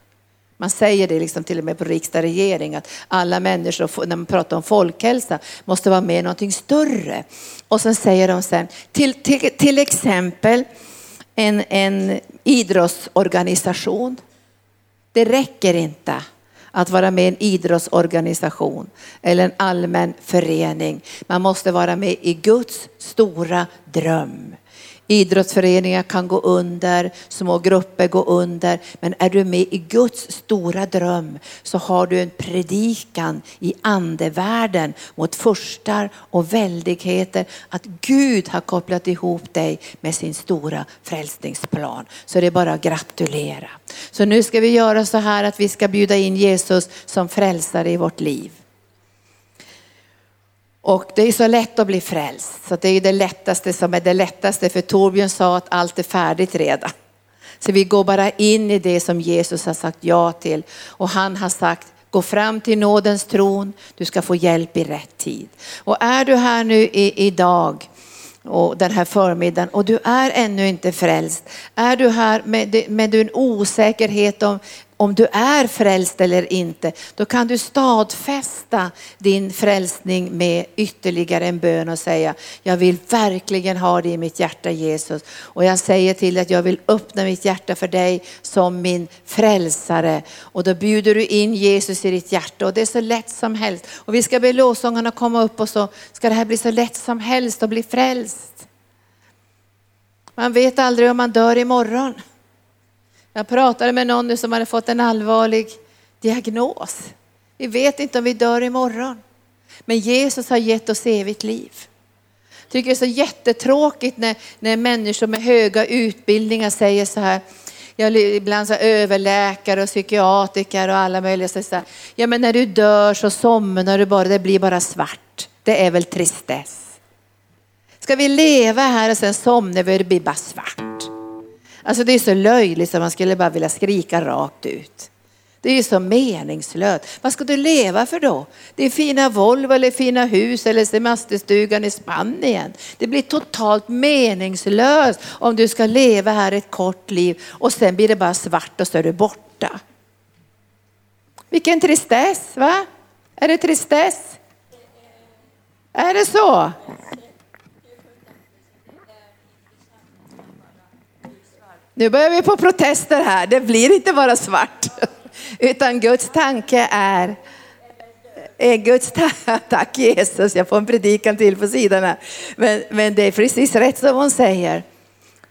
Man säger det liksom till och med på riksdag och regering att alla människor, när man pratar om folkhälsa, måste vara med i någonting större. Och sen säger de sen, till, till, till exempel en, en idrottsorganisation. Det räcker inte att vara med i en idrottsorganisation eller en allmän förening. Man måste vara med i Guds stora dröm. Idrottsföreningar kan gå under, små grupper går under. Men är du med i Guds stora dröm så har du en predikan i andevärlden mot furstar och väldigheter. Att Gud har kopplat ihop dig med sin stora frälsningsplan. Så det är bara att gratulera. Så nu ska vi göra så här att vi ska bjuda in Jesus som frälsare i vårt liv. Och det är så lätt att bli frälst, så det är det lättaste som är det lättaste. För Torbjörn sa att allt är färdigt redan. Så vi går bara in i det som Jesus har sagt ja till. Och han har sagt, gå fram till nådens tron, du ska få hjälp i rätt tid. Och är du här nu i, idag och den här förmiddagen och du är ännu inte frälst. Är du här med, med en osäkerhet om om du är frälst eller inte, då kan du stadfästa din frälsning med ytterligare en bön och säga, jag vill verkligen ha dig i mitt hjärta Jesus. Och jag säger till att jag vill öppna mitt hjärta för dig som min frälsare. Och då bjuder du in Jesus i ditt hjärta och det är så lätt som helst. Och vi ska be lovsångarna komma upp och så ska det här bli så lätt som helst att bli frälst. Man vet aldrig om man dör imorgon. Jag pratade med någon som hade fått en allvarlig diagnos. Vi vet inte om vi dör imorgon. Men Jesus har gett oss evigt liv. Jag tycker det är så jättetråkigt när, när människor med höga utbildningar säger så här, jag, ibland så överläkare och psykiatriker och alla möjliga säger så här, ja men när du dör så somnar du bara, det blir bara svart. Det är väl tristess. Ska vi leva här och sen somnar vi och det blir bara svart? Alltså det är så löjligt så man skulle bara vilja skrika rakt ut. Det är ju så meningslöst. Vad ska du leva för då? Det är fina Volvo eller fina hus eller semesterstugan i Spanien. Det blir totalt meningslöst om du ska leva här ett kort liv och sen blir det bara svart och så är du borta. Vilken tristess, va? Är det tristess? Är det så? Nu börjar vi på protester här. Det blir inte bara svart. Utan Guds tanke är, är Guds tanke, tack Jesus, jag får en predikan till på sidan här. Men, men det är precis rätt som hon säger.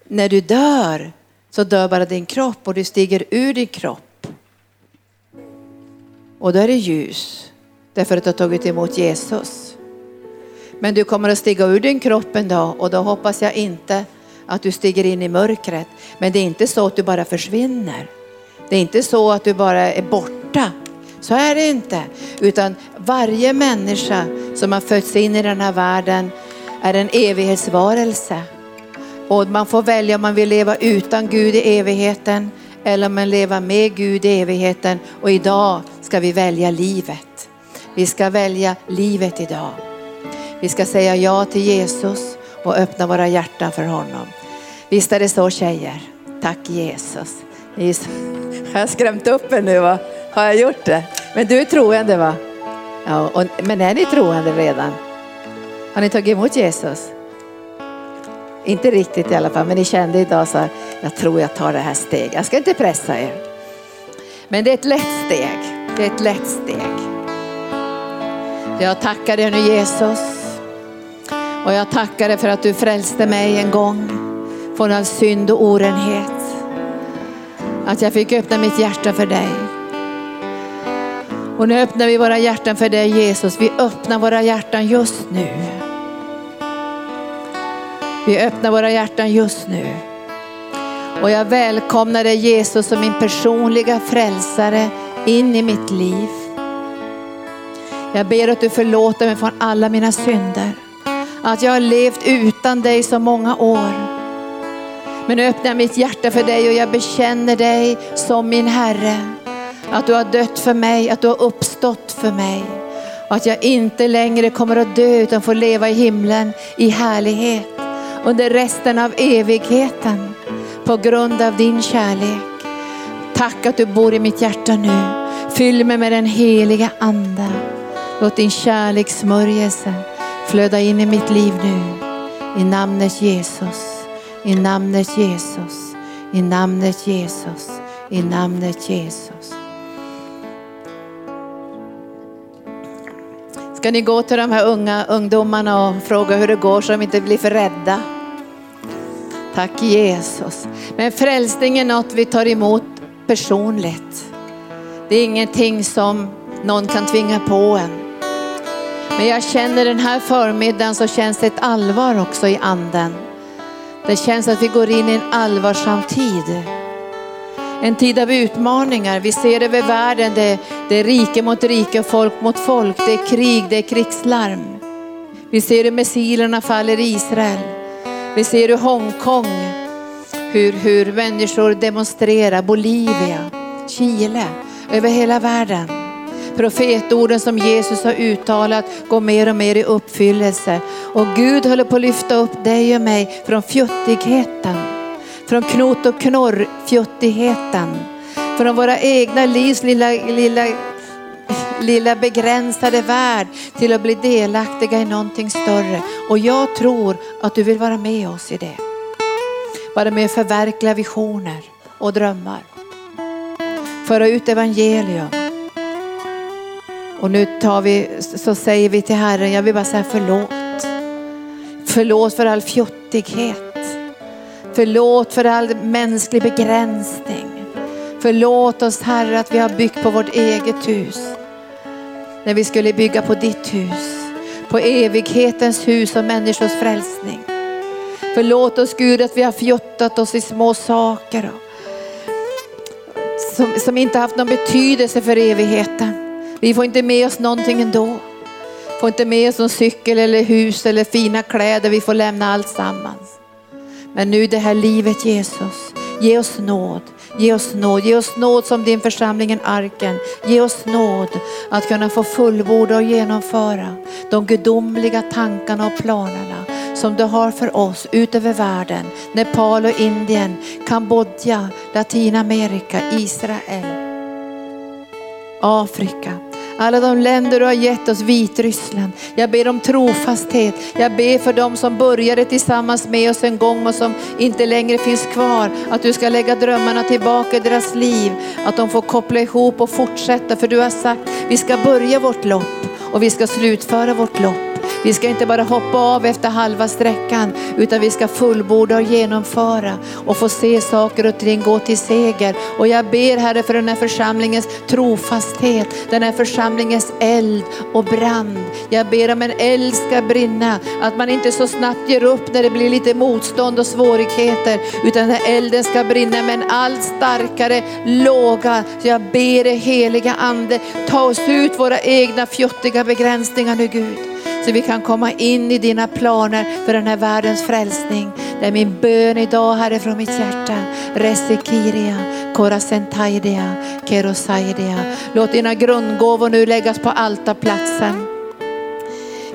När du dör så dör bara din kropp och du stiger ur din kropp. Och då är det ljus, därför att du har tagit emot Jesus. Men du kommer att stiga ur din kropp en dag och då hoppas jag inte att du stiger in i mörkret. Men det är inte så att du bara försvinner. Det är inte så att du bara är borta. Så är det inte. Utan varje människa som har fötts in i den här världen är en evighetsvarelse. Och man får välja om man vill leva utan Gud i evigheten eller om man lever med Gud i evigheten. Och idag ska vi välja livet. Vi ska välja livet idag. Vi ska säga ja till Jesus och öppna våra hjärtan för honom. Visst är det så tjejer? Tack Jesus. Har jag skrämt upp er nu? Va? Har jag gjort det? Men du är troende va? Ja, och, men är ni troende redan? Har ni tagit emot Jesus? Inte riktigt i alla fall, men ni kände idag så här, jag tror jag tar det här steget. Jag ska inte pressa er. Men det är ett lätt steg. Det är ett lätt steg. Jag tackar dig nu Jesus och jag tackar dig för att du frälste mig en gång från all synd och orenhet. att jag fick öppna mitt hjärta för dig. Och nu öppnar vi våra hjärtan för dig Jesus. Vi öppnar våra hjärtan just nu. Vi öppnar våra hjärtan just nu. Och jag välkomnar dig Jesus som min personliga frälsare in i mitt liv. Jag ber att du förlåter mig från alla mina synder. Att jag har levt utan dig så många år. Men nu öppnar jag mitt hjärta för dig och jag bekänner dig som min Herre. Att du har dött för mig, att du har uppstått för mig. Och att jag inte längre kommer att dö utan får leva i himlen i härlighet under resten av evigheten på grund av din kärlek. Tack att du bor i mitt hjärta nu. Fyll mig med den heliga Ande. Låt din kärlekssmörjelse flöda in i mitt liv nu. I namnet Jesus, i namnet Jesus, i namnet Jesus, i namnet Jesus. Ska ni gå till de här unga ungdomarna och fråga hur det går så de inte blir för rädda? Tack Jesus. Men frälsning är något vi tar emot personligt. Det är ingenting som någon kan tvinga på en. Men jag känner den här förmiddagen så känns det ett allvar också i anden. Det känns att vi går in i en allvarsam tid. En tid av utmaningar. Vi ser över världen, det, det är rike mot rike och folk mot folk. Det är krig, det är krigslarm. Vi ser hur missilerna faller i Israel. Vi ser hur Hongkong, hur, hur människor demonstrerar, Bolivia, Chile, över hela världen. Profetorden som Jesus har uttalat går mer och mer i uppfyllelse. Och Gud håller på att lyfta upp dig och mig från fjuttigheten, från knot och knorr fjuttigheten, från våra egna livs lilla, lilla lilla begränsade värld till att bli delaktiga i någonting större. Och jag tror att du vill vara med oss i det. Vara med och förverkliga visioner och drömmar. Föra ut evangelium. Och nu tar vi, så säger vi till Herren, jag vill bara säga förlåt. Förlåt för all fjuttighet. Förlåt för all mänsklig begränsning. Förlåt oss Herre att vi har byggt på vårt eget hus när vi skulle bygga på ditt hus. På evighetens hus och människors frälsning. Förlåt oss Gud att vi har fjuttat oss i små saker. Som, som inte haft någon betydelse för evigheten. Vi får inte med oss någonting ändå. Får inte med oss någon cykel eller hus eller fina kläder. Vi får lämna allt sammans. Men nu det här livet Jesus, ge oss nåd. Ge oss nåd, ge oss nåd som din församling Arken. Ge oss nåd att kunna få fullborda och genomföra de gudomliga tankarna och planerna som du har för oss ut över världen. Nepal och Indien, Kambodja, Latinamerika, Israel, Afrika. Alla de länder du har gett oss, Vitryssland. Jag ber om trofasthet. Jag ber för dem som började tillsammans med oss en gång och som inte längre finns kvar. Att du ska lägga drömmarna tillbaka i deras liv. Att de får koppla ihop och fortsätta. För du har sagt, vi ska börja vårt lopp och vi ska slutföra vårt lopp. Vi ska inte bara hoppa av efter halva sträckan utan vi ska fullborda och genomföra och få se saker och ting gå till seger. Och jag ber Herre för den här församlingens trofasthet, den här församlingens eld och brand. Jag ber om en eld ska brinna, att man inte så snabbt ger upp när det blir lite motstånd och svårigheter utan den här elden ska brinna med en allt starkare låga. Så jag ber dig heliga ande, ta oss ut våra egna fjuttiga begränsningar nu Gud så vi kan komma in i dina planer för den här världens frälsning. Det är min bön idag Herre från mitt hjärta. Resekiria, Korasentaidia, Kerosaidia. Låt dina grundgåvor nu läggas på altarplatsen.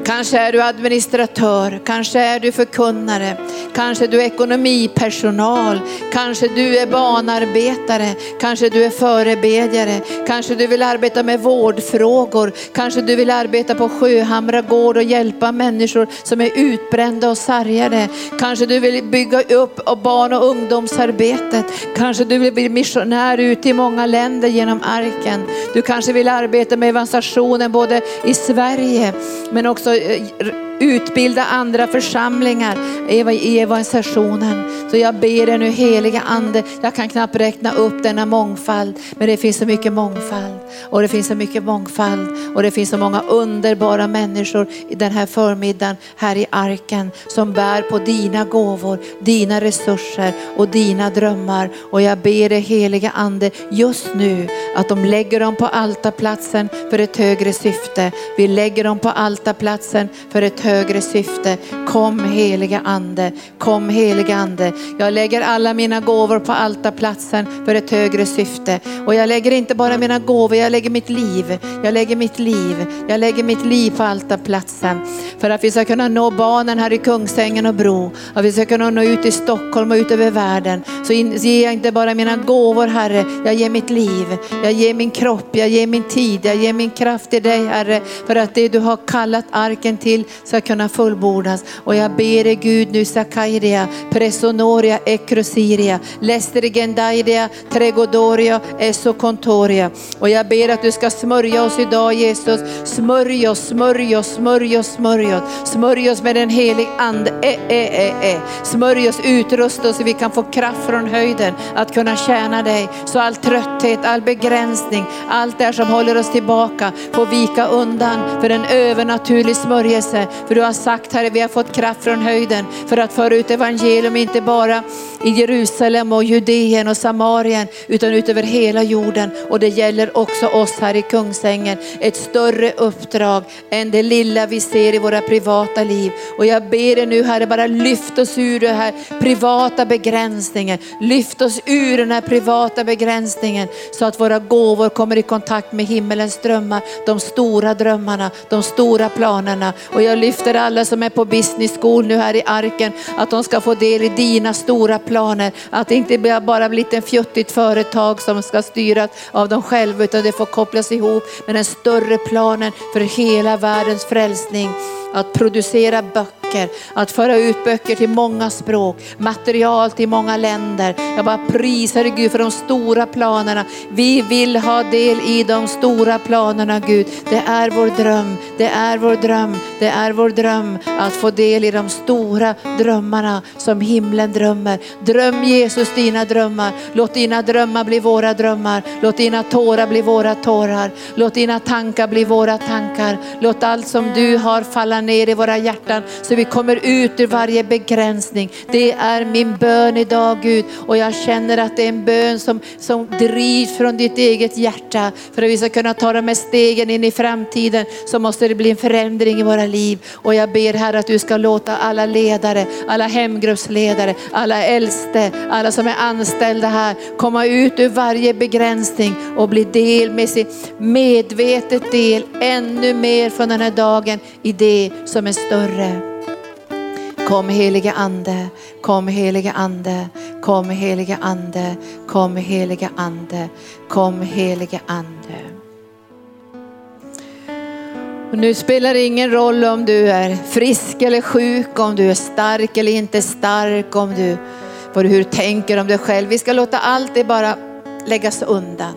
Kanske är du administratör, kanske är du förkunnare, kanske du är ekonomipersonal, kanske du är banarbetare, kanske du är förebedjare, kanske du vill arbeta med vårdfrågor, kanske du vill arbeta på Sjöhamra gård och hjälpa människor som är utbrända och sargade. Kanske du vill bygga upp barn och ungdomsarbetet, kanske du vill bli missionär ute i många länder genom arken. Du kanske vill arbeta med evangelisationen både i Sverige men också Eh, utbilda andra församlingar i evangelisationen. Så jag ber dig nu heliga ande, jag kan knappt räkna upp denna mångfald, men det finns så mycket mångfald och det finns så mycket mångfald och det finns så många underbara människor i den här förmiddagen här i arken som bär på dina gåvor, dina resurser och dina drömmar. Och jag ber dig heliga ande just nu att de lägger dem på altarplatsen för ett högre syfte. Vi lägger dem på altarplatsen för ett högre högre syfte. Kom heliga ande, kom heliga ande. Jag lägger alla mina gåvor på altarplatsen för ett högre syfte. Och jag lägger inte bara mina gåvor, jag lägger mitt liv. Jag lägger mitt liv, jag lägger mitt liv på altarplatsen. För att vi ska kunna nå barnen här i Kungsängen och Bro. Att vi ska kunna nå ut i Stockholm och ut över världen. Så ger jag inte bara mina gåvor Herre, jag ger mitt liv. Jag ger min kropp, jag ger min tid, jag ger min kraft till dig Herre. För att det du har kallat arken till ska kunna fullbordas. Och jag ber dig Gud nu Sakairia, Presonoria, Ekrosiria, Lestergendaidia, Tregodoria, Esokontoria. Och jag ber att du ska smörja oss idag Jesus. Smörj oss, smörj oss, smörj oss, smörj oss. Smörj oss med den helig ande. E, e, e, e. Smörj oss, utrusta oss så vi kan få kraft från höjden att kunna tjäna dig. Så all trötthet, all begränsning, allt det som håller oss tillbaka får vika undan för en övernaturlig smörjelse. För du har sagt Herre, vi har fått kraft från höjden för att föra ut evangelium, inte bara i Jerusalem och Judeen och Samarien, utan utöver hela jorden. Och det gäller också oss här i Kungsängen. Ett större uppdrag än det lilla vi ser i våra privata liv. Och jag ber dig nu Herre, bara lyft oss ur den här privata begränsningen. Lyft oss ur den här privata begränsningen så att våra gåvor kommer i kontakt med himmelens drömmar, de stora drömmarna, de stora planerna. Och jag lyfter alla som är på business school nu här i arken, att de ska få del i dina stora planer. Att det inte bara blir ett fjuttigt företag som ska styras av dem själva, utan det får kopplas ihop med den större planen för hela världens frälsning. Att producera böcker, att föra ut böcker till många språk, material till många länder. Jag bara prisar dig Gud för de stora planerna. Vi vill ha del i de stora planerna Gud. Det är vår dröm, det är vår dröm, det är vår dröm att få del i de stora drömmarna som himlen drömmer. Dröm Jesus dina drömmar. Låt dina drömmar bli våra drömmar. Låt dina tårar bli våra tårar. Låt dina tankar bli våra tankar. Låt allt som du har falla ner i våra hjärtan så vi kommer ut ur varje begränsning. Det är min bön idag Gud och jag känner att det är en bön som, som drivs från ditt eget hjärta. För att vi ska kunna ta de här stegen in i framtiden så måste det bli en förändring i våra liv. Och jag ber här att du ska låta alla ledare, alla hemgruppsledare, alla äldste, alla som är anställda här komma ut ur varje begränsning och bli del med sin medvetet del ännu mer från den här dagen i det som är större. Kom heliga ande, kom heliga ande, kom heliga ande, kom heliga ande, kom heliga ande. Och nu spelar det ingen roll om du är frisk eller sjuk, om du är stark eller inte stark, om du, vad du hur du tänker om dig själv. Vi ska låta allt det bara läggas undan.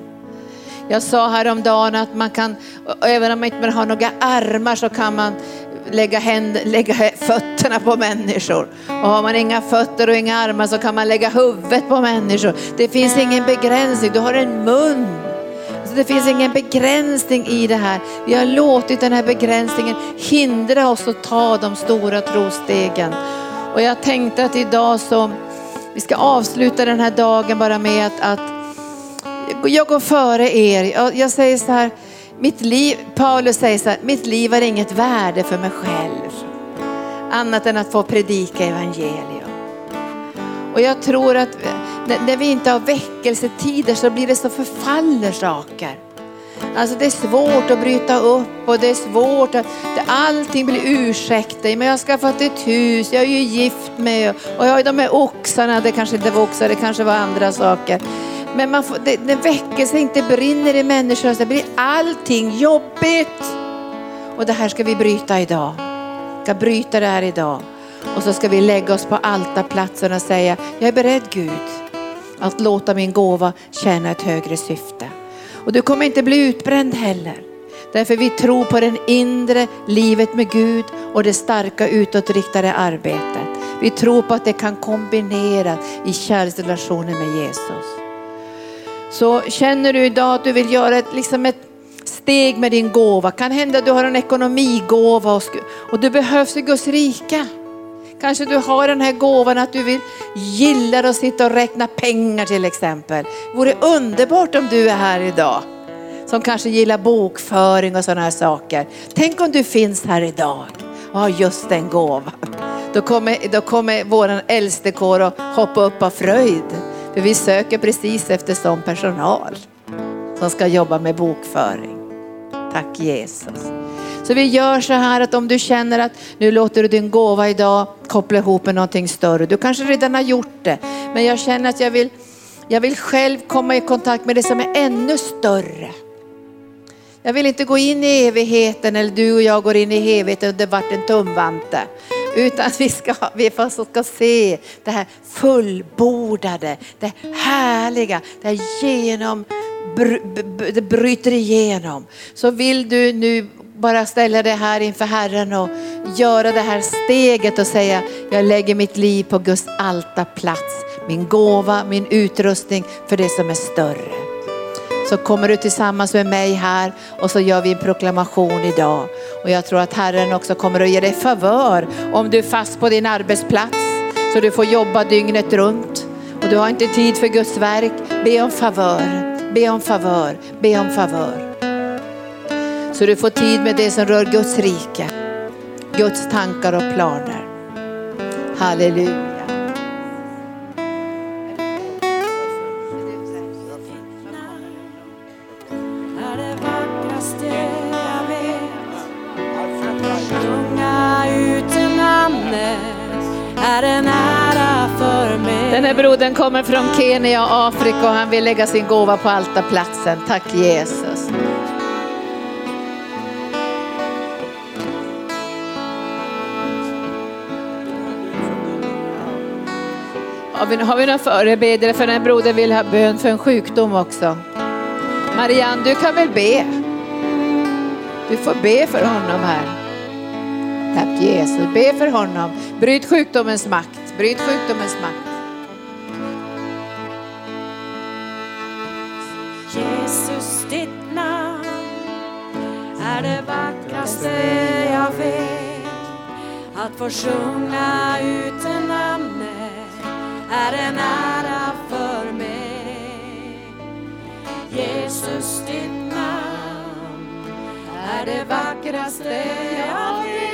Jag sa häromdagen att man kan, även om man inte har några armar så kan man lägga, händ, lägga fötterna på människor. Och har man inga fötter och inga armar så kan man lägga huvudet på människor. Det finns ingen begränsning, du har en mun. Så det finns ingen begränsning i det här. Vi har låtit den här begränsningen hindra oss att ta de stora trostegen. Och jag tänkte att idag så, vi ska avsluta den här dagen bara med att, att jag går före er. Jag, jag säger så här, mitt liv, Paulus säger så här, mitt liv har inget värde för mig själv. Annat än att få predika evangelium. Och jag tror att när vi inte har väckelsetider så blir det så förfaller saker. Alltså det är svårt att bryta upp och det är svårt att allting blir ursäkter. Men jag har skaffat ett hus, jag är ju gift med och jag har de här oxarna, det kanske inte var oxar, det kanske var andra saker. Men man får, det, det väckelse inte brinner i människor, så blir allting jobbigt. Och det här ska vi bryta idag. Vi ska bryta det här idag. Och så ska vi lägga oss på altarplatsen och säga, jag är beredd Gud att låta min gåva tjäna ett högre syfte. Och du kommer inte bli utbränd heller. Därför vi tror på det inre livet med Gud och det starka utåtriktade arbetet. Vi tror på att det kan kombineras i kärleksrelationen med Jesus. Så känner du idag att du vill göra ett, liksom ett steg med din gåva. Kan hända att du har en ekonomigåva och, och du behövs i Guds rike. Kanske du har den här gåvan att du vill gilla att sitta och räkna pengar till exempel. Det vore underbart om du är här idag. Som kanske gillar bokföring och sådana här saker. Tänk om du finns här idag och har just den gåvan. Då kommer, då kommer vår äldstekår att hoppa upp av fröjd. För vi söker precis efter sån personal som ska jobba med bokföring. Tack Jesus. Så vi gör så här att om du känner att nu låter du din gåva idag koppla ihop med någonting större. Du kanske redan har gjort det, men jag känner att jag vill, jag vill själv komma i kontakt med det som är ännu större. Jag vill inte gå in i evigheten eller du och jag går in i evigheten och det vart en tumvante. Utan vi ska, vi ska se det här fullbordade, det härliga, det här genom, det bryter igenom. Så vill du nu bara ställa dig här inför Herren och göra det här steget och säga, jag lägger mitt liv på Guds altarplats. Min gåva, min utrustning för det som är större. Så kommer du tillsammans med mig här och så gör vi en proklamation idag. Och jag tror att Herren också kommer att ge dig favör om du är fast på din arbetsplats så du får jobba dygnet runt och du har inte tid för Guds verk. Be om favör, be om favör, be om favör. Så du får tid med det som rör Guds rike, Guds tankar och planer. Halleluja. Kommer från Kenya och Afrika och han vill lägga sin gåva på altarplatsen. Tack Jesus. Har vi, har vi några förebedjare för den här brodern vill ha bön för en sjukdom också? Marianne, du kan väl be? Du får be för honom här. Tack Jesus, be för honom. Bryt sjukdomens makt, bryt sjukdomens makt. Är det vackraste jag vet. Att få sjunga ut namnet är en ära för mig. Jesus, ditt namn är det vackraste jag vet.